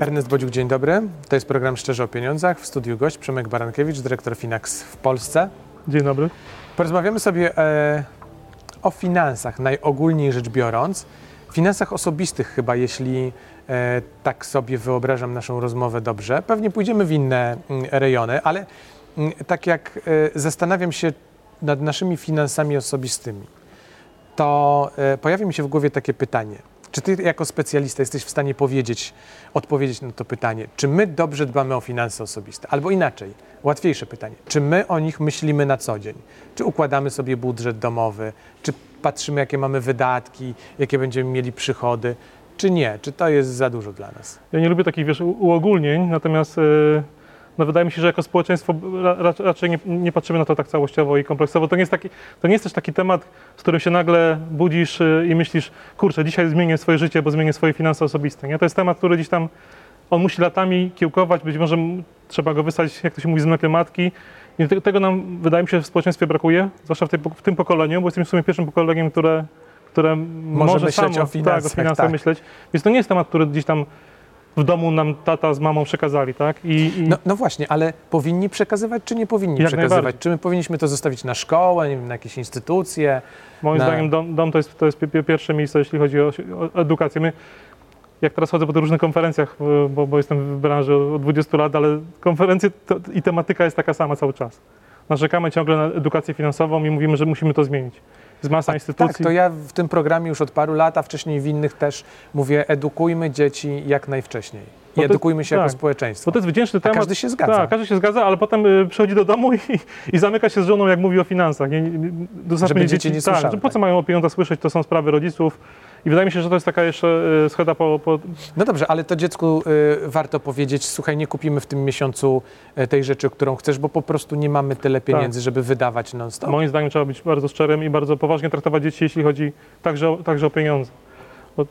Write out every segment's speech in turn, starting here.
Ernest Bodziuk, dzień dobry. To jest program Szczerze o Pieniądzach. W studiu gość Przemek Barankiewicz, dyrektor Finax w Polsce. Dzień dobry. Porozmawiamy sobie e, o finansach, najogólniej rzecz biorąc. Finansach osobistych chyba, jeśli e, tak sobie wyobrażam naszą rozmowę dobrze. Pewnie pójdziemy w inne mm, rejony, ale mm, tak jak e, zastanawiam się nad naszymi finansami osobistymi, to e, pojawia mi się w głowie takie pytanie. Czy ty jako specjalista jesteś w stanie powiedzieć, odpowiedzieć na to pytanie, czy my dobrze dbamy o finanse osobiste? Albo inaczej, łatwiejsze pytanie, czy my o nich myślimy na co dzień? Czy układamy sobie budżet domowy? Czy patrzymy, jakie mamy wydatki, jakie będziemy mieli przychody? Czy nie? Czy to jest za dużo dla nas? Ja nie lubię takich wiesz, uogólnień, natomiast yy, no wydaje mi się, że jako społeczeństwo ra, ra, raczej nie, nie patrzymy na to tak całościowo i kompleksowo. To nie, jest taki, to nie jest też taki temat, z którym się nagle budzisz yy, i myślisz, kurczę, dzisiaj zmienię swoje życie, bo zmienię swoje finanse osobiste. Nie? To jest temat, który gdzieś tam, on musi latami kiełkować, być może trzeba go wysłać, jak to się mówi, z mlekiem matki. I te, tego nam, wydaje mi się, w społeczeństwie brakuje, zwłaszcza w, tej, w tym pokoleniu, bo jesteśmy w sumie pierwszym pokoleniem, które, które może, myśleć samo, o tak, o finansach, finansach tak. myśleć. Więc to nie jest temat, który gdzieś tam w domu nam tata z mamą przekazali, tak? I, i No, no właśnie, ale powinni przekazywać, czy nie powinni Jak przekazywać? Czy my powinniśmy to zostawić na szkołę, nie wiem, na jakieś instytucje? moim na- zdaniem dom, dom to jest, to jest pi- pi- pierwsze miejsce, jeśli chodzi o, o edukację. My, jak teraz chodzę po różnych konferencjach, bo, bo jestem w branży od 20 lat, ale konferencje to, i tematyka jest taka sama cały czas. Narzekamy ciągle na edukację finansową i mówimy, że musimy to zmienić. Jest masa instytucji. Tak, to ja w tym programie już od paru lat, a wcześniej w innych też mówię, edukujmy dzieci jak najwcześniej. I edukujmy się jako tak. społeczeństwo. Bo to jest wdzięczny A temat. każdy się zgadza. Tak, każdy się zgadza, ale potem y, przychodzi do domu i, i zamyka się z żoną, jak mówi o finansach. Nie, nie, Żeby dzieci nie tak, słyszały, że po co tak. mają o pieniądzach słyszeć, to są sprawy rodziców. I wydaje mi się, że to jest taka jeszcze y, schoda po, po No dobrze, ale to dziecku y, warto powiedzieć, słuchaj, nie kupimy w tym miesiącu y, tej rzeczy, którą chcesz, bo po prostu nie mamy tyle pieniędzy, żeby wydawać non-stop. Moim zdaniem trzeba być bardzo szczerym i bardzo poważnie traktować dzieci, jeśli chodzi także o, także o pieniądze. Bo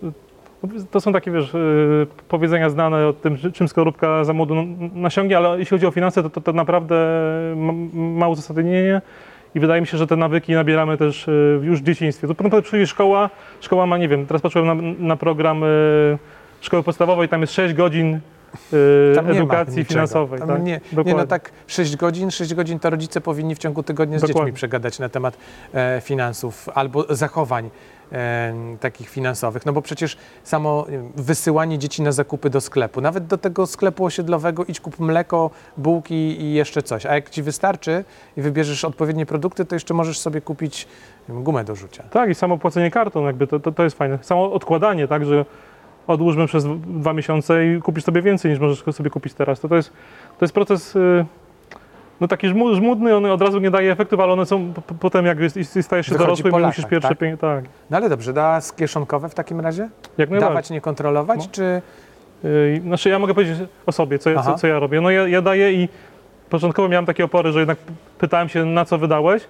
to- są takie, wiesz, yy, powiedzenia znane o tym, czym skorupka za młodu nasiągnie, ale jeśli chodzi o finanse, to, to, to naprawdę ma, uzasadnienie i wydaje mi się, że te nawyki nabieramy też yy, już w dzieciństwie. To potem przyjdzie szkoła, szkoła ma, nie wiem, teraz patrzyłem na, na program yy, szkoły podstawowej, tam jest 6 godzin Tam edukacji finansowej. Tam tak? nie, nie, no tak 6 godzin, 6 godzin to rodzice powinni w ciągu tygodnia z Dokładnie. dziećmi przegadać na temat e, finansów albo zachowań takich finansowych. No bo przecież samo wysyłanie dzieci na zakupy do sklepu, nawet do tego sklepu osiedlowego idź kup mleko, bułki i jeszcze coś. A jak ci wystarczy i wybierzesz odpowiednie produkty, to jeszcze możesz sobie kupić gumę do rzucia. Tak, i samo płacenie kartą, jakby to, to, to jest fajne. Samo odkładanie, tak, że odłóżmy przez dwa miesiące i kupisz sobie więcej niż możesz sobie kupić teraz. To, to, jest, to jest proces y, no taki żmu- żmudny, on od razu nie daje efektów, ale one są potem, jak stajesz się Wychodzi dorosłym i musisz pierwsze tak? pieniądze. Tak, No ale dobrze, da kieszonkowe w takim razie? jak najbardziej. Dawać, nie kontrolować, No. czy... Y, Znaczy ja mogę powiedzieć o sobie, co, co, co ja robię. No ja, ja daję i początkowo miałem takie opory, że jednak pytałem się, na co wydałeś,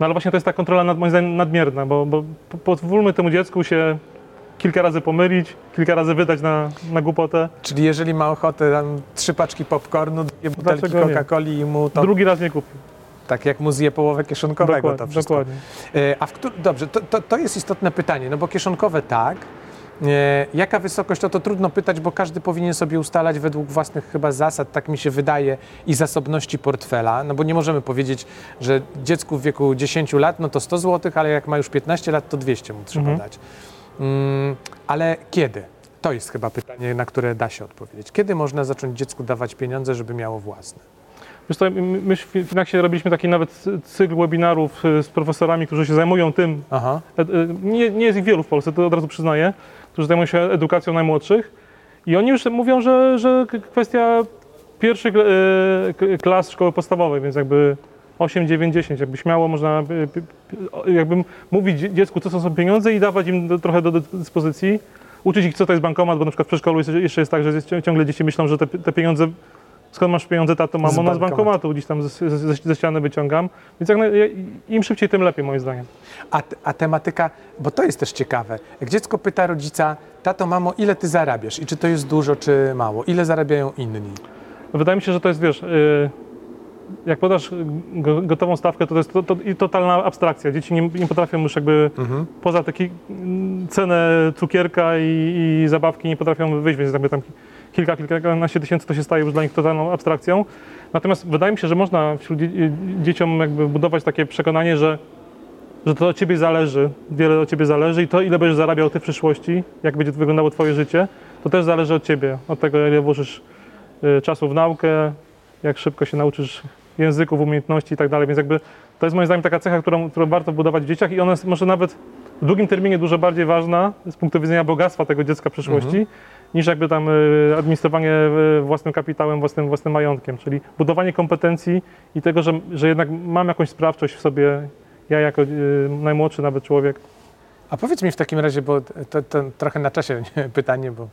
no ale właśnie to jest ta kontrola nad, moim zdaniem nadmierna, bo, bo po- pozwólmy temu dziecku się kilka razy pomylić, kilka razy wydać na, na głupotę. Czyli jeżeli ma ochotę tam trzy paczki popcornu, dwie butelki Dlaczego nie? Coca-Coli i mu to Drugi raz nie kupił. tak jak mu zje połowę kieszonkowego to Dokładnie, wszystko. dokładnie. E, A w któ- dobrze, to, to, to jest istotne pytanie, no bo kieszonkowe tak. E, jaka wysokość, to to trudno pytać, bo każdy powinien sobie ustalać według własnych chyba zasad, tak mi się wydaje, i zasobności portfela, no bo nie możemy powiedzieć, że dziecku w wieku 10 lat, no to 100 zł, ale jak ma już 15 lat, to 200 mu trzeba Mhm. dać. Mm, ale kiedy? To jest chyba pytanie, na które da się odpowiedzieć. Kiedy można zacząć dziecku dawać pieniądze, żeby miało własne? Wiesz co, my w Finaxie robiliśmy taki nawet cy- cykl webinarów y, z profesorami, którzy się zajmują tym. Ed- y, Nie, nie jest ich wielu w Polsce, to od razu przyznaję, którzy zajmują się edukacją najmłodszych. I oni już mówią, że, że kwestia pierwszych y, klas szkoły podstawowej, więc jakby 8, 9, 10, jakby śmiało można y, p- p- jakby mówić dzie- dziecku, co są pieniądze i dawać im do, trochę do dyspozycji. Uczyć ich, co to jest bankomat, bo na przykład w przedszkolu jeszcze jest tak, że ciągle dzieci myślą, że te, te pieniądze skąd masz pieniądze, tato, mamo? Z No z bankomatu. gdzieś tam ze, ze, ze ściany wyciągam. Więc jak im szybciej, tym lepiej moim zdaniem. A, a tematyka, bo to jest też ciekawe. Jak dziecko pyta rodzica, tato, mamo, ile ty zarabiasz? I czy to jest dużo, czy mało? Ile zarabiają inni? Wydaje mi się, że to jest, wiesz, y, jak podasz go- gotową stawkę, to to jest to, to, i totalna abstrakcja. Dzieci nie, nie potrafią już jakby Mhm. poza taki mm, cenę cukierka i, i zabawki nie potrafią wyjść, więc jakby tam kilka, kilkanaście tysięcy to się staje już dla nich totalną abstrakcją. Natomiast wydaje mi się, że można wśród dzie- dzieciom jakby budować takie przekonanie, że, że to od ciebie zależy, wiele od ciebie zależy i to, ile będziesz zarabiał ty w przyszłości, jak będzie wyglądało twoje życie, to też zależy od ciebie, od tego, ile włożysz y, czasu w naukę, jak szybko się nauczysz języków, umiejętności i tak dalej. Więc jakby to jest moim zdaniem taka cecha, którą, którą warto budować w dzieciach i ona jest może nawet w długim terminie dużo bardziej ważna z punktu widzenia bogactwa tego dziecka w przyszłości, niż jakby tam y, administrowanie y, własnym kapitałem, własnym, własnym majątkiem, czyli budowanie kompetencji i tego, że, że jednak mam jakąś sprawczość w sobie, ja jako y, najmłodszy nawet człowiek. A powiedz mi w takim razie, bo to, to trochę na czasie nie, pytanie, bo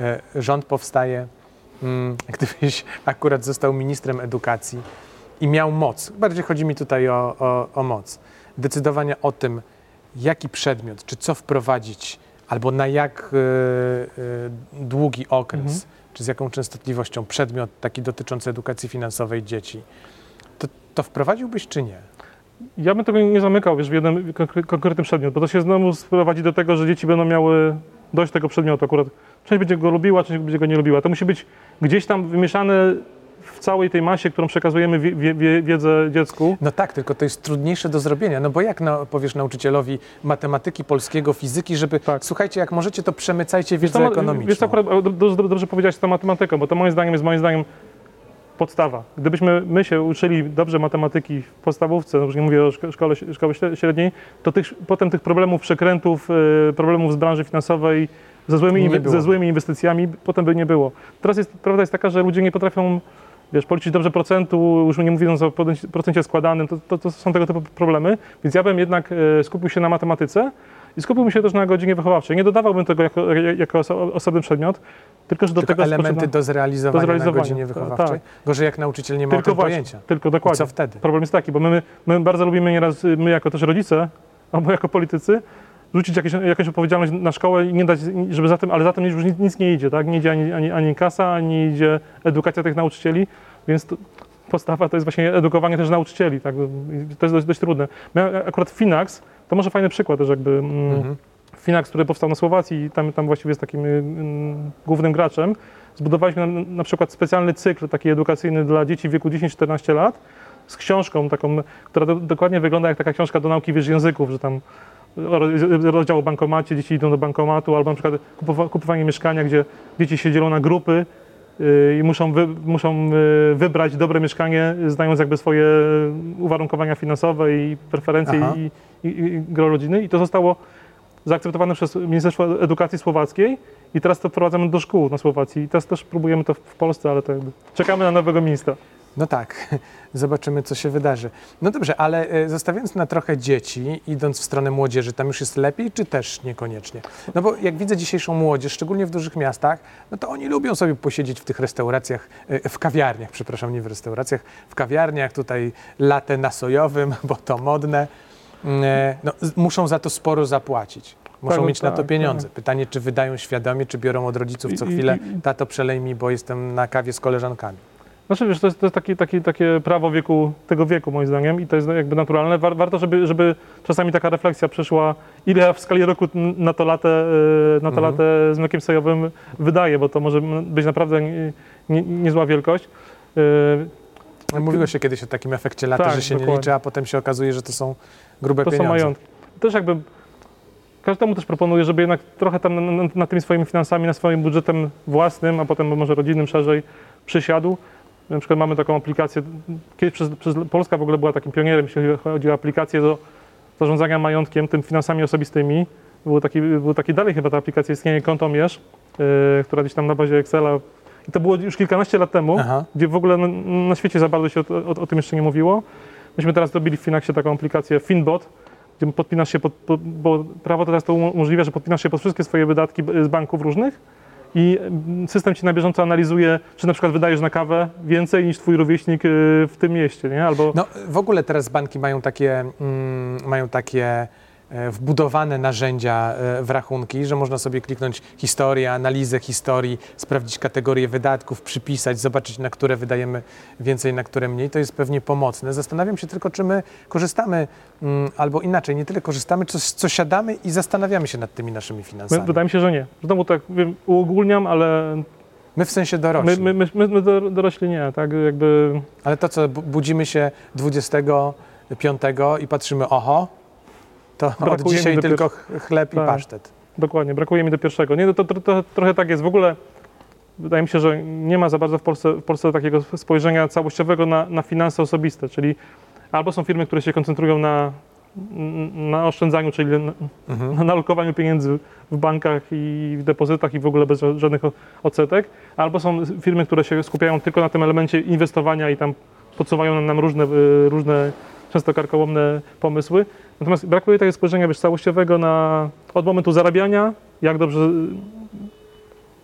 e, rząd powstaje, mm, gdybyś akurat został ministrem edukacji i miał moc, bardziej chodzi mi tutaj o, o, o moc, decydowania o tym, jaki przedmiot, czy co wprowadzić, albo na jak e, e, długi okres, Mhm. czy z jaką częstotliwością przedmiot taki dotyczący edukacji finansowej dzieci, to, to wprowadziłbyś czy nie? Ja bym tego nie zamykał wiesz, w jeden konkre- konkretny przedmiot, bo to się znowu sprowadzi do tego, że dzieci będą miały dość tego przedmiotu. Akurat część będzie go lubiła, część będzie go nie lubiła. To musi być gdzieś tam wymieszane w całej tej masie, którą przekazujemy wie, wie, wie, wiedzę dziecku. No tak, tylko to jest trudniejsze do zrobienia. No bo jak no, powiesz nauczycielowi matematyki, polskiego, fizyki, żeby Tak. słuchajcie, jak możecie, to przemycajcie Wiesz, wiedzę to, ekonomiczną. wiesz, akurat dobrze, dobrze powiedziałeś z tą matematyką, bo to moim zdaniem jest moim zdaniem podstawa. Gdybyśmy my się uczyli dobrze matematyki w podstawówce, no już nie mówię o szko- szkole, szkole średniej, to tych, potem tych problemów, przekrętów, y, problemów z branży finansowej, ze złymi, ze złymi inwestycjami, potem by nie było. Teraz jest, prawda jest taka, że ludzie nie potrafią wiesz, policzyć dobrze procentu, już nie mówiąc o procencie- składanym, to, to, to są tego typu problemy, więc ja bym jednak e, skupił się na matematyce i skupiłbym się też na godzinie wychowawczej. Nie dodawałbym tego jako, jako oso- osobny przedmiot, tylko że do Tylko tego elementy do zrealizowania, do zrealizowania, na godzinie tak, wychowawczej. tak. Gorzej jak nauczyciel nie ma tylko właśnie, pojęcia. tylko I dokładnie. co wtedy? Problem jest taki, bo my, my bardzo lubimy nieraz, my jako też rodzice, albo jako politycy, rzucić jakieś, jakąś odpowiedzialność na szkołę i nie dać, żeby za tym, ale za tym już nic, nic nie idzie, tak? Nie idzie ani, ani, ani kasa, ani idzie edukacja tych nauczycieli, więc to, podstawa to jest właśnie edukowanie też nauczycieli, tak? To jest dość, dość trudne. My, akurat Finax, to może fajny przykład też jakby, mm, Mhm. Finax, który powstał na Słowacji i tam, tam właściwie jest takim mm, głównym graczem, zbudowaliśmy na, na przykład specjalny cykl taki edukacyjny dla dzieci w wieku 10-14 lat z książką taką, która do, dokładnie wygląda jak taka książka do nauki wiesz, języków, że tam rozdział o bankomacie, dzieci idą do bankomatu, albo na przykład kupowa, kupowanie mieszkania, gdzie dzieci się dzielą na grupy y, i muszą, wy, muszą y, wybrać dobre mieszkanie, znając jakby swoje uwarunkowania finansowe i preferencje i, i, i gro rodziny. I to zostało zaakceptowane przez Ministerstwo Edukacji Słowackiej i teraz to wprowadzamy do szkół na Słowacji. I teraz też próbujemy to w w Polsce, ale to jakby czekamy na nowego ministra. No tak, zobaczymy, co się wydarzy. No dobrze, ale e, zostawiając na trochę dzieci, idąc w stronę młodzieży, tam już jest lepiej, czy też niekoniecznie? No bo jak widzę dzisiejszą młodzież, szczególnie w dużych miastach, no to oni lubią sobie posiedzieć w tych restauracjach, e, w kawiarniach, przepraszam, nie w restauracjach, w kawiarniach, tutaj latę na sojowym, bo to modne. E, No, muszą za to sporo zapłacić. Muszą Tak, mieć na to tak, pieniądze. tak. Pytanie, czy wydają świadomie, czy biorą od rodziców co chwilę, tato przelej mi, bo jestem na kawie z koleżankami. Znaczy, wiesz, to jest, to jest takie, takie, takie prawo wieku, tego wieku moim zdaniem i to jest jakby naturalne. War, warto, żeby, żeby czasami taka refleksja przeszła, ile w skali roku na to latę, e, na to Mhm. latę z mlekiem sojowym wydaję, bo to może być naprawdę nie, nie, niezła wielkość. E, Mówiło się kiedyś o takim efekcie lata, Tak, że się nie dokładnie. liczy, a potem się okazuje, że to są grube To są pieniądze. majątki. Też jakby każdemu też proponuję, żeby jednak trochę tam na, na, na tymi swoimi finansami, na swoim budżetem własnym, a potem może rodzinnym szerzej przysiadł. Na przykład mamy taką aplikację, kiedyś przez, przez Polska w ogóle była takim pionierem, jeśli chodzi o aplikację do zarządzania majątkiem, tym finansami osobistymi. Był taki, był taki dalej chyba ta aplikacja istnieje, Kontomierz, yy, która gdzieś tam na bazie Excela. I to było już kilkanaście lat temu Aha. gdzie w ogóle na, na świecie za bardzo się o, o, o tym jeszcze nie mówiło. Myśmy teraz zrobili w Finaxie taką aplikację Finbot, gdzie podpinasz się pod, pod, bo prawo teraz to umożliwia, że podpinasz się pod wszystkie swoje wydatki z banków różnych i system ci na bieżąco analizuje, czy na przykład wydajesz na kawę więcej niż twój rówieśnik y, w tym mieście, nie? Albo No w ogóle teraz banki mają takie, mm, mają takie wbudowane narzędzia e, w rachunki, że można sobie kliknąć historię, analizę historii, sprawdzić kategorie wydatków, przypisać, zobaczyć na które wydajemy więcej, na które mniej. To jest pewnie pomocne. Zastanawiam się tylko, czy my korzystamy, mm, albo inaczej, nie tyle korzystamy, co, co siadamy i zastanawiamy się nad tymi naszymi my, finansami. wydaje mi się, że nie. Znowu tak wiem, uogólniam, ale My w sensie My, dorośli. my, my, my do- dorośli nie, tak? Jakby Ale to co, bu- budzimy się 25 i patrzymy, oho, to Brakuje dzisiaj tylko ch- chleb i Tak. pasztet. dokładnie, brakuje mi do pierwszego. Nie, no to, to, to trochę tak jest. W ogóle wydaje mi się, że nie ma za bardzo w Polsce, w Polsce takiego spojrzenia całościowego na, na finanse osobiste, czyli albo są firmy, które się koncentrują na, na oszczędzaniu, czyli na, Mhm. na alokowaniu pieniędzy w bankach i w depozytach i w ogóle bez ża- żadnych odsetek, albo są firmy, które się skupiają tylko na tym elemencie inwestowania i tam podsuwają nam różne, y, różne często karkołomne pomysły. Natomiast brakuje takiego spojrzenia wiesz, całościowego na, od momentu zarabiania, jak dobrze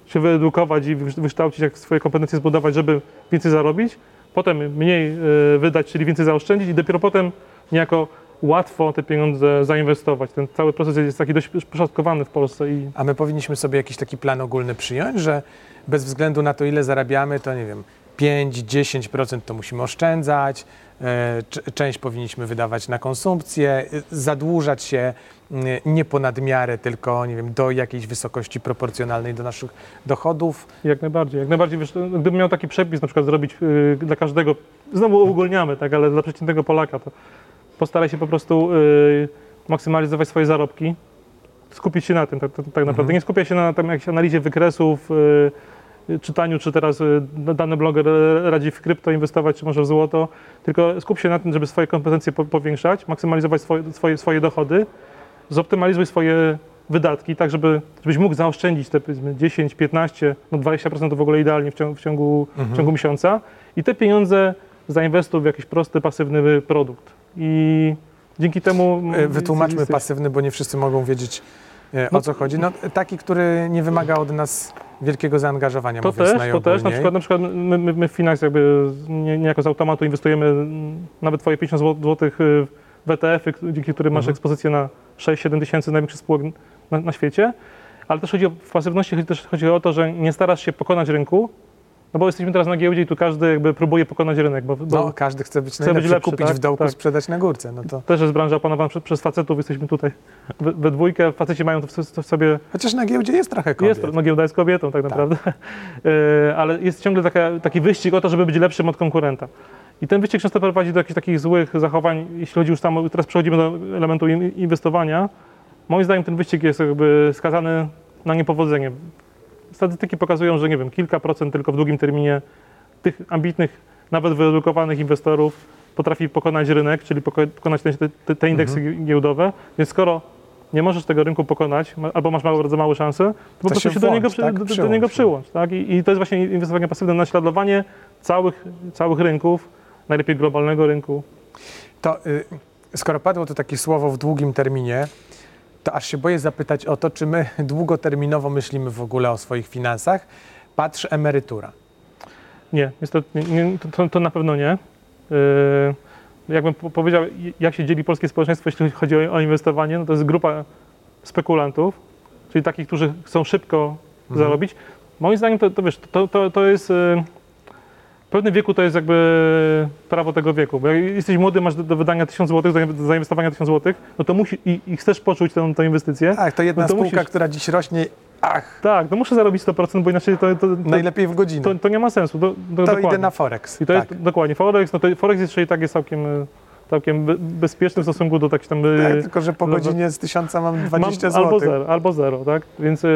y, się wyedukować i wykształcić, jak swoje kompetencje zbudować, żeby więcej zarobić, potem mniej y, wydać, czyli więcej zaoszczędzić i dopiero potem niejako łatwo te pieniądze zainwestować. Ten cały proces jest taki dość poszatkowany w Polsce i A my powinniśmy sobie jakiś taki plan ogólny przyjąć, że bez względu na to, ile zarabiamy, to nie wiem, 5-10% to musimy oszczędzać, e, część powinniśmy wydawać na konsumpcję, e, zadłużać się mm, nie ponad miarę, tylko nie wiem, do jakiejś wysokości proporcjonalnej do naszych dochodów. Jak najbardziej. Jak najbardziej, wiesz, no, gdybym miał taki przepis na przykład zrobić dla każdego, znowu uogólniamy, tak, ale dla przeciętnego Polaka, to postaraj się po prostu maksymalizować swoje zarobki, skupić się na tym tak, tak, tak naprawdę. Mhm. Nie skupiać się na tam, jakiejś analizie wykresów, czytaniu, czy teraz y, dany bloger y, radzi w krypto inwestować, czy może w złoto, tylko skup się na tym, żeby swoje kompetencje po, powiększać, maksymalizować swoje, swoje, swoje dochody, zoptymalizuj swoje wydatki, tak żeby, żebyś mógł zaoszczędzić te powiedzmy 10, 15, no 20% to w ogóle idealnie w ciągu, w ciągu, w ciągu miesiąca. I te pieniądze zainwestuj w jakiś prosty, pasywny produkt. I dzięki temu... E, Wytłumaczmy pasywny, bo nie wszyscy mogą wiedzieć o No- co chodzi. No, taki, który nie wymaga od nas wielkiego zaangażowania, To też, to też. Na przykład, na przykład my, my, my w Finax jakby nie, niejako z automatu inwestujemy nawet twoje 50 zł w ETF-y, dzięki którym masz Mhm. ekspozycję na 6-7 tysięcy największych spółek na, na świecie. Ale też chodzi o, w pasywności chodzi, też chodzi o to, że nie starasz się pokonać rynku, no bo jesteśmy teraz na giełdzie i tu każdy jakby próbuje pokonać rynek, bo, bo No, każdy chce być Chce najlepszy, być lepszy, kupić tak? w dołku, Tak. sprzedać na górce. No to... też jest branża opanowana przez, przez facetów, jesteśmy tutaj we, we dwójkę, faceci mają to w, to w sobie Chociaż na giełdzie jest trochę kobiet. Jest, no giełda jest kobietą tak naprawdę, E, ale jest ciągle taka, taki wyścig o to, żeby być lepszym od konkurenta. I ten wyścig często prowadzi do jakichś takich złych zachowań, jeśli chodzi już tam, teraz przechodzimy do elementu in- inwestowania. Moim zdaniem ten wyścig jest jakby skazany na niepowodzenie. Statystyki pokazują, że nie wiem, kilka procent tylko w długim terminie tych ambitnych, nawet wyedukowanych inwestorów potrafi pokonać rynek, czyli poko- pokonać te, te, te indeksy giełdowe. Więc skoro nie możesz tego rynku pokonać, albo masz mało, bardzo małe szanse, to po To prostu się się, do, włącz, niego, przy, tak? do, do Przyłącz niego przyłącz. Tak? I, I to jest właśnie inwestowanie pasywne, naśladowanie całych, całych rynków, najlepiej globalnego rynku. To y, skoro padło to takie słowo w długim terminie, to aż się boję zapytać o to, czy my długoterminowo myślimy w ogóle o swoich finansach. Patrz emerytura. Nie, niestety nie, to, to na pewno nie. Yy, jakbym po- powiedział, jak się dzieli polskie społeczeństwo, jeśli chodzi o, o inwestowanie, no to jest grupa spekulantów, czyli takich, którzy chcą szybko Mhm. zarobić. Moim zdaniem to, to wiesz, to, to, to jest. Yy, w pewnym wieku to jest jakby prawo tego wieku, bo jak jesteś młody, masz do, do wydania 1000 zł, do do zainwestowania 1000 zł, no to musi i, i chcesz poczuć tę, tę inwestycję. Tak, to jedna No to spółka, musisz- która dziś rośnie, ach, Tak, no muszę zarobić 100%, bo inaczej to, to, to, najlepiej w godzinę. to, to nie ma sensu. To, to, to dokładnie. idę na Forex. I to tak. jest dokładnie Forex, no to Forex jeszcze i tak jest całkiem, całkiem be- bezpieczny w stosunku do takich tam. e, tak, tylko że po godzinie z tysiąca mam 20 mam zł. Albo zero, albo zero, tak? Więc e,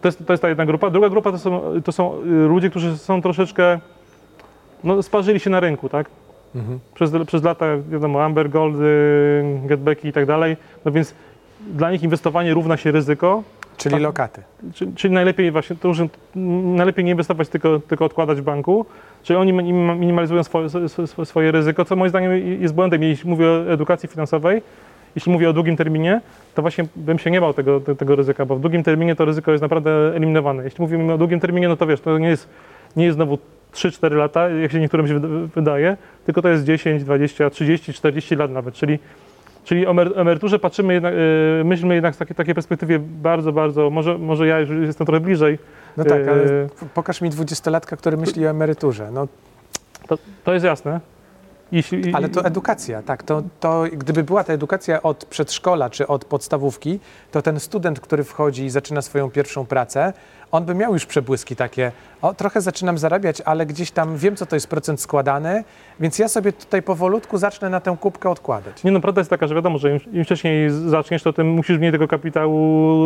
to jest, to jest ta jedna grupa. Druga grupa to są, to są e, ludzie, którzy są troszeczkę, no sparzyli się na rynku, tak? Mhm. Przez, przez lata, wiadomo, Amber Gold, e, Getbacki i tak dalej, no więc dla nich inwestowanie równa się ryzyko, Czyli Tak. lokaty. Czyli, czyli najlepiej właśnie, to już najlepiej nie inwestować, tylko, tylko odkładać w banku. Czyli oni minim- minimalizują swoje, swoje, ryzyko, co moim zdaniem jest błędem. Jeśli mówię o edukacji finansowej, jeśli mówię o długim terminie, to właśnie bym się nie bał tego, te- tego ryzyka, bo w długim terminie to ryzyko jest naprawdę eliminowane. Jeśli mówimy o długim terminie, no to wiesz, to nie jest, nie jest znowu 3-4 lata, jak się niektórym się wyda- wydaje, tylko to jest 10, 20, 30, 40 lat nawet. Czyli Czyli o emer- emeryturze patrzymy jednak, yy, myślmy jednak z takiej, takiej perspektywie bardzo, bardzo, może, może ja już jestem trochę bliżej. No tak, ale p- pokaż mi dwudziestolatka, który myśli o emeryturze. No, To, to jest jasne. Jeśli, ale to edukacja, tak. To, to gdyby była ta edukacja od przedszkola czy od podstawówki, to ten student, który wchodzi i zaczyna swoją pierwszą pracę, on by miał już przebłyski takie, o trochę zaczynam zarabiać, ale gdzieś tam wiem, co to jest procent składany, więc ja sobie tutaj powolutku zacznę na tę kubkę odkładać. Nie no, prawda jest taka, że wiadomo, że im, im wcześniej zaczniesz, to tym musisz mniej tego kapitału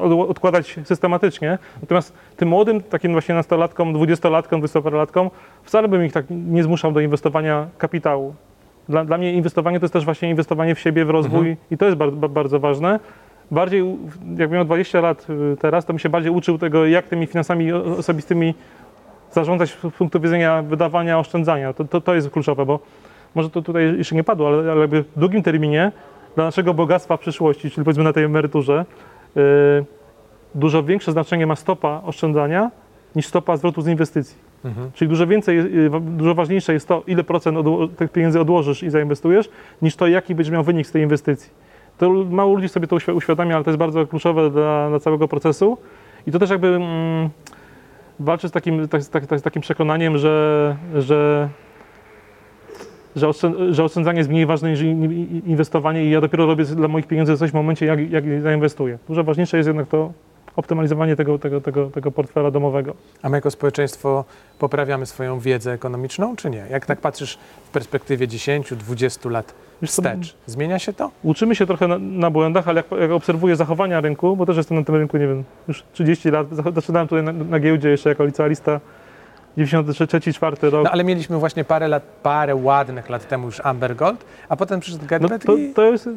od, odkładać systematycznie. Natomiast tym młodym, takim właśnie nastolatkom, dwudziestolatkom, dwudziestoparolatkom, wcale bym ich tak nie zmuszał do inwestowania kapitału. Dla, dla mnie inwestowanie to jest też właśnie inwestowanie w siebie, w rozwój i to jest bardzo, bardzo ważne. Bardziej, u- jakbym miał 20 lat y, teraz, to bym się bardziej uczył tego, jak tymi finansami osobistymi zarządzać z punktu widzenia wydawania, oszczędzania. To, to, to jest kluczowe, bo może to tutaj jeszcze nie padło, ale, ale jakby w długim terminie dla naszego bogactwa w przyszłości, czyli powiedzmy na tej emeryturze, yy, dużo większe znaczenie ma stopa oszczędzania niż stopa zwrotu z inwestycji. Mhm. Czyli dużo więcej, wa- dużo ważniejsze jest to, ile procent tych pieniędzy odłożysz i zainwestujesz, niż to, jaki będziesz miał wynik z tej inwestycji. To mało ludzi sobie to uświ- uświadamia, ale to jest bardzo kluczowe dla, dla całego procesu. I to też jakby mm, walczy z takim, tak, tak, tak, takim przekonaniem, że, że, że, że oszczędzanie jest mniej ważne niż in- in- inwestowanie i ja dopiero robię dla moich pieniędzy coś w momencie, jak, jak zainwestuję. Dużo ważniejsze jest jednak to optymalizowanie tego, tego, tego, tego portfela domowego. A my jako społeczeństwo poprawiamy swoją wiedzę ekonomiczną, czy nie? Jak tak patrzysz w perspektywie 10-20 lat wstecz, zmienia się to? Uczymy się trochę na, na błędach, ale jak, jak obserwuję zachowania rynku, bo też jestem na tym rynku, nie wiem, już 30 lat, zaczynałem tutaj na, na giełdzie jeszcze jako licealista, 93, 4 rok. No ale mieliśmy właśnie parę lat, parę ładnych lat temu już Amber Gold, a potem przyszedł No, Getbet to, i to jest,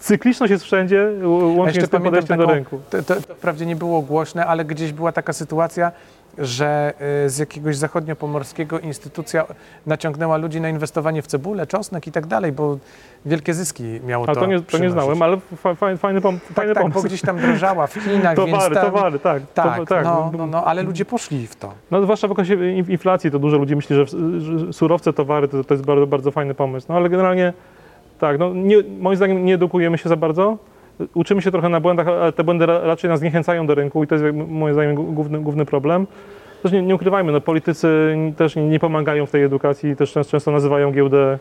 cykliczność jest wszędzie, łącznie z tym podejściem do taką- rynku. to, to, to wprawdzie nie było głośne, ale gdzieś była taka sytuacja, że y, z jakiegoś zachodniopomorskiego instytucja naciągnęła ludzi na inwestowanie w cebulę, czosnek i tak dalej, bo wielkie zyski miało A to to nie, to nie znałem, ale fa, fa, fajny, pom, Tak, fajny tak, bo pomysł. gdzieś tam drożała w Chinach, Towary, tam, towary, tak. Tak, to, tak. No, no, no, ale ludzie poszli w to. No zwłaszcza w okresie in- inflacji to dużo ludzi myśli, że, że surowce, towary to, to jest bardzo, bardzo fajny pomysł. No ale generalnie tak, no nie, moim zdaniem nie edukujemy się za bardzo. Uczymy się trochę na błędach, ale te błędy ra- raczej nas zniechęcają do rynku i to jest moim zdaniem główny, główny problem. Też nie, nie ukrywajmy, no politycy też nie, pomagają w tej edukacji, też często, nazywają giełdę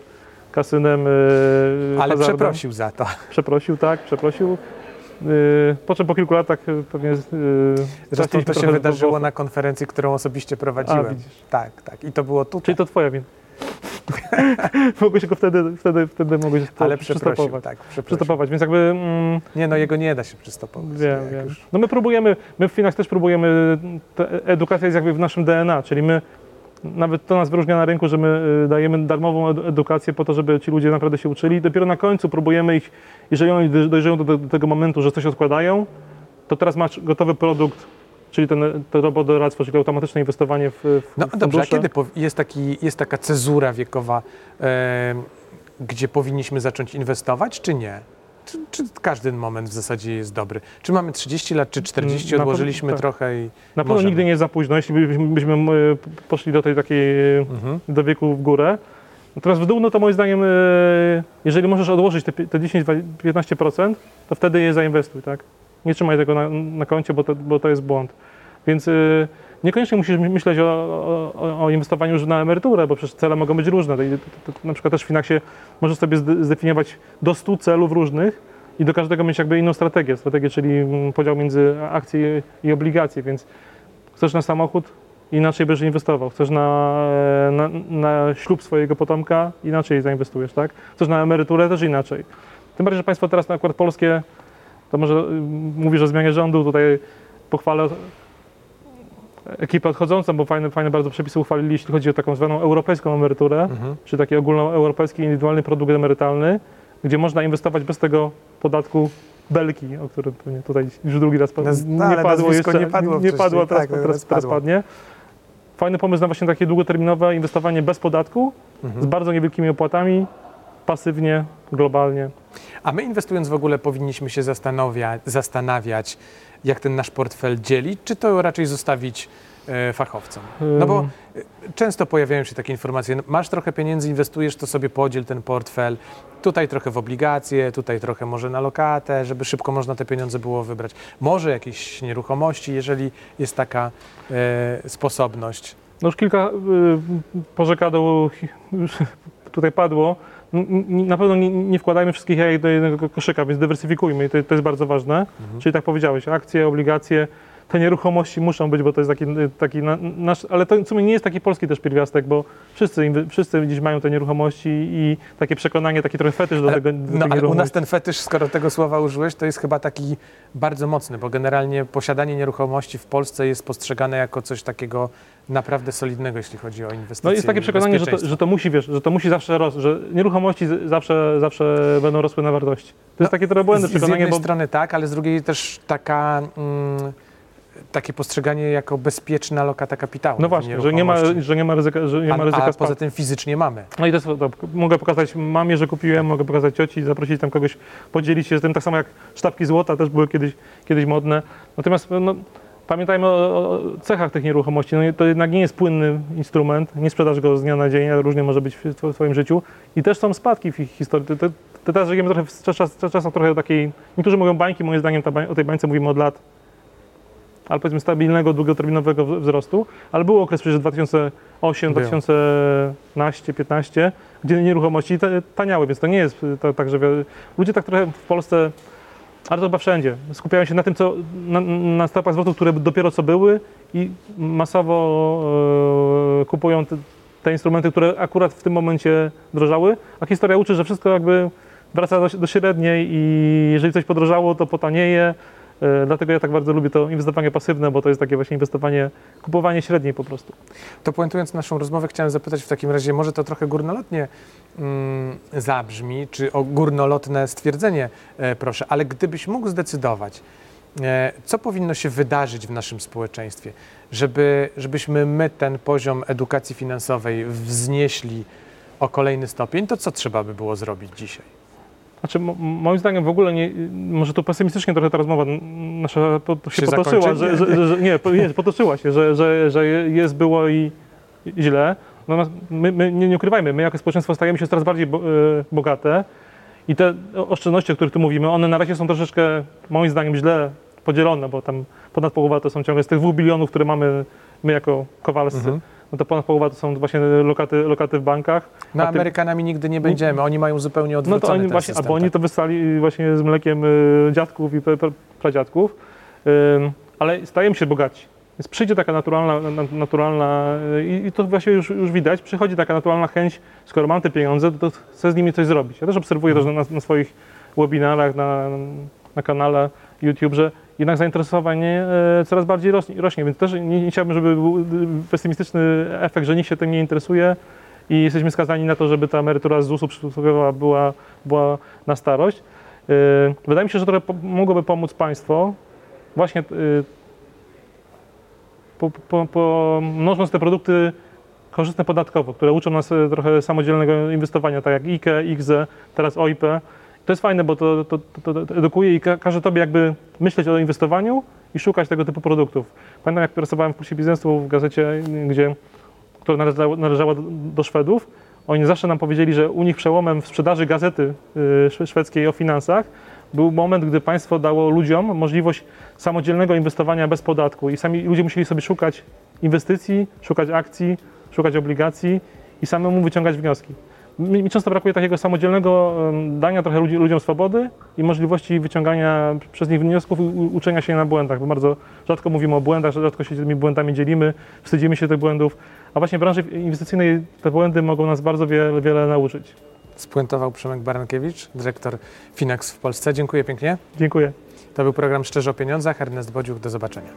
kasynem. Yy, Ale hazardem. przeprosił za to. Przeprosił, tak, przeprosił. Yy, po czym po kilku latach yy, pewnie. Yy, Zresztą to się wydarzyło na konferencji, którą osobiście prowadziłem. A, tak, tak. I to było tutaj. Czyli to twoja wina. mogłeś go wtedy, wtedy, wtedy mogłeś ale przystopować. tak. Przystopować, więc jakby mm, Nie, no jego nie da się przystopować. wiem, jak wiem. już. No my próbujemy, my w Finach też próbujemy, edukacja jest jakby w naszym DNA, czyli my, nawet to nas wyróżnia na rynku, że my y, dajemy darmową edu- edukację po to, żeby ci ludzie naprawdę się uczyli. Dopiero na końcu próbujemy ich, jeżeli oni doj- dojrzeją do, do tego momentu, że coś odkładają, to teraz masz gotowy produkt, czyli ten, to robodoradztwo, czyli automatyczne inwestowanie w, w No w dobrze, a fundusze. kiedy jest, taki, jest taka cezura wiekowa, gdzie powinniśmy zacząć inwestować, czy nie? Czy, czy każdy moment w zasadzie jest dobry? Czy mamy 30 lat, czy 40, Mm, na pewno odłożyliśmy tak. trochę i... Na pewno nigdy nie jest za późno, jeśli byśmy, byśmy poszli do tej takiej Mhm. do wieku w górę. Natomiast w dół, no to moim zdaniem, e, jeżeli możesz odłożyć te, te 10-15%, to wtedy je zainwestuj, tak? Nie trzymaj tego na, na koncie, bo to, bo to jest błąd. Więc e, niekoniecznie musisz my- myśleć o, o, o inwestowaniu już na emeryturę, bo przecież cele mogą być różne. To, to, to, na przykład też w Finaksie możesz sobie zde- zdefiniować do 100 celów różnych i do każdego mieć jakby inną strategię. Strategię, czyli mm, podział między akcje i obligacje, więc chcesz na samochód, inaczej będziesz inwestował. Chcesz na, e, na, na ślub swojego potomka, inaczej zainwestujesz, tak? Chcesz na emeryturę, też inaczej. Tym bardziej, że państwo teraz na przykład polskie, to może y, mówisz o zmianie rządu, tutaj pochwalę ekipę odchodzącą, bo fajne, fajne bardzo przepisy uchwalili, jeśli chodzi o taką zwaną europejską emeryturę, Mhm. czy taki ogólnoeuropejski indywidualny produkt emerytalny, gdzie można inwestować bez tego podatku belki, o którym pewnie tutaj już drugi raz padło. Naz- no, nie padło jeszcze, nie padło nie padło, teraz, tak, teraz, teraz padło. padnie. Fajny pomysł na właśnie takie długoterminowe inwestowanie bez podatku, Mhm. z bardzo niewielkimi opłatami, pasywnie, globalnie. A my inwestując w ogóle powinniśmy się zastanawia, zastanawiać, jak ten nasz portfel dzielić, czy to raczej zostawić e, fachowcom? No bo e, często pojawiają się takie informacje, no, masz trochę pieniędzy, inwestujesz, to sobie podziel ten portfel, tutaj trochę w obligacje, tutaj trochę może na lokatę, żeby szybko można te pieniądze było wybrać. Może jakieś nieruchomości, jeżeli jest taka e, sposobność. No już kilka y, porzekadł tutaj padło. Na pewno nie, nie wkładajmy wszystkich jajek do jednego koszyka, więc dywersyfikujmy i to, to jest bardzo ważne. Mhm. Czyli tak powiedziałeś, akcje, obligacje. Te nieruchomości muszą być, bo to jest taki, taki na, nasz, ale to w sumie nie jest taki polski też pierwiastek, bo wszyscy, wszyscy gdzieś mają te nieruchomości i takie przekonanie, taki trochę fetysz do Ale- tego do No ale u nas ten fetysz, skoro tego słowa użyłeś, to jest chyba taki bardzo mocny, bo generalnie posiadanie nieruchomości w Polsce jest postrzegane jako coś takiego naprawdę solidnego, jeśli chodzi o inwestycje. No jest takie przekonanie, że to, że to musi, wiesz, że to musi zawsze rosnąć, że nieruchomości zawsze, zawsze będą rosły na wartości. To jest No, takie trochę błędne z, z przekonanie, jednej bo strony tak, ale z drugiej też taka, mm, takie postrzeganie jako bezpieczna lokata kapitału. no właśnie, że nie ma, że nie ma ryzyka, że nie ma ryzyka a poza tym fizycznie mamy. No i to to, mogę pokazać mamie, że kupiłem, mogę pokazać cioci, zaprosić tam kogoś, podzielić się z tym, tak samo jak sztabki złota też były kiedyś, kiedyś modne. Natomiast no, pamiętajmy o, o cechach tych nieruchomości. No, to jednak nie jest płynny instrument, nie sprzedasz go z dnia na dzień, różnie może być w, w Twoim życiu. I też są spadki w ich historii. To, to, to teraz żyjemy trochę w czas, czas, trochę takiej, niektórzy mówią bańki, moim zdaniem ta, o tej bańce mówimy od lat, ale powiedzmy stabilnego, długoterminowego wzrostu, ale był okres przecież 2008, Był. 2012, 15, gdzie nieruchomości ta- taniały, więc to nie jest y, to, tak, że ludzie tak trochę w Polsce, ale to chyba wszędzie, skupiają się na tym, co na, na stopach zwrotów, które dopiero co były i masowo e, kupują te, te instrumenty, które akurat w tym momencie drożały, a historia uczy, że wszystko jakby wraca do, do średniej i jeżeli coś podrożało, to potanieje. E, Dlatego ja tak bardzo lubię to inwestowanie pasywne, bo to jest takie właśnie inwestowanie, kupowanie średniej po prostu. To puentując naszą rozmowę, chciałem zapytać w takim razie, może to trochę górnolotnie mm, zabrzmi, czy o górnolotne stwierdzenie, e, proszę, ale gdybyś mógł zdecydować, e, co powinno się wydarzyć w naszym społeczeństwie, żeby, żebyśmy my ten poziom edukacji finansowej wznieśli o kolejny stopień, to co trzeba by było zrobić dzisiaj? Znaczy, mo- moim zdaniem w ogóle nie, może tu pesymistycznie trochę ta rozmowa nasza się, Się potoczyła, że, że, że, nie, nie, potoczyła się, że, że, że jest, było i źle. Natomiast my, my nie, nie ukrywajmy, my jako społeczeństwo stajemy się coraz bardziej e, bogate i te oszczędności, o których tu mówimy, one na razie są troszeczkę moim zdaniem źle podzielone, bo tam ponad połowa to są ciągle z tych dwóch bilionów, które mamy my jako Kowalscy, Mhm. No to ponad połowa to są właśnie lokaty, lokaty w bankach. No ty- Amerykanami nigdy nie będziemy, oni mają zupełnie No odwrócony to oni ten właśnie, system, albo oni tak. to wystali właśnie z mlekiem y, dziadków i pra, pra, pradziadków, ale stajemy się bogaci. Więc przyjdzie taka naturalna, na, naturalna y, i, i to właśnie już, już widać, przychodzi taka naturalna chęć, skoro mam te pieniądze, to, to chcę z nimi coś zrobić. Ja też obserwuję to, na, na swoich webinarach, na, na kanale YouTube, że jednak zainteresowanie e, coraz bardziej rośnie, więc też nie, chciałbym, żeby był y, pesymistyczny efekt, że nikt się tym nie interesuje i jesteśmy skazani na to, żeby ta emerytura z ZUS-u przysłowiowa była, była na starość. E, Wydaje mi się, że trochę mogłoby pomóc państwo właśnie e, po, po, po, te produkty korzystne podatkowo, które uczą nas trochę samodzielnego inwestowania, tak jak IKE, IKZE, teraz OIP. To jest fajne, bo to, to, to, to edukuje i ka każe tobie jakby myśleć o inwestowaniu i szukać tego typu produktów. Pamiętam, jak pracowałem w kursie biznesu w gazecie, gdzie, która należała, należała do, Szwedów. Oni zawsze nam powiedzieli, że u nich przełomem w sprzedaży gazety y, szwe- szwedzkiej o finansach był moment, gdy państwo dało ludziom możliwość samodzielnego inwestowania bez podatku i sami ludzie musieli sobie szukać inwestycji, szukać akcji, szukać obligacji i samemu wyciągać wnioski. Mi, mi często brakuje takiego samodzielnego dania trochę ludzi, ludziom swobody i możliwości wyciągania przez nich wniosków i uczenia się na błędach, bo bardzo rzadko mówimy o błędach, rzadko się tymi błędami dzielimy, wstydzimy się tych błędów, a właśnie w branży inwestycyjnej te błędy mogą nas bardzo wiele, wiele nauczyć. Spuentował Przemek Barankiewicz, dyrektor Finax w Polsce. Dziękuję pięknie. Dziękuję. To był program Szczerze o Pieniądzach. Ernest Bodziuch, do zobaczenia.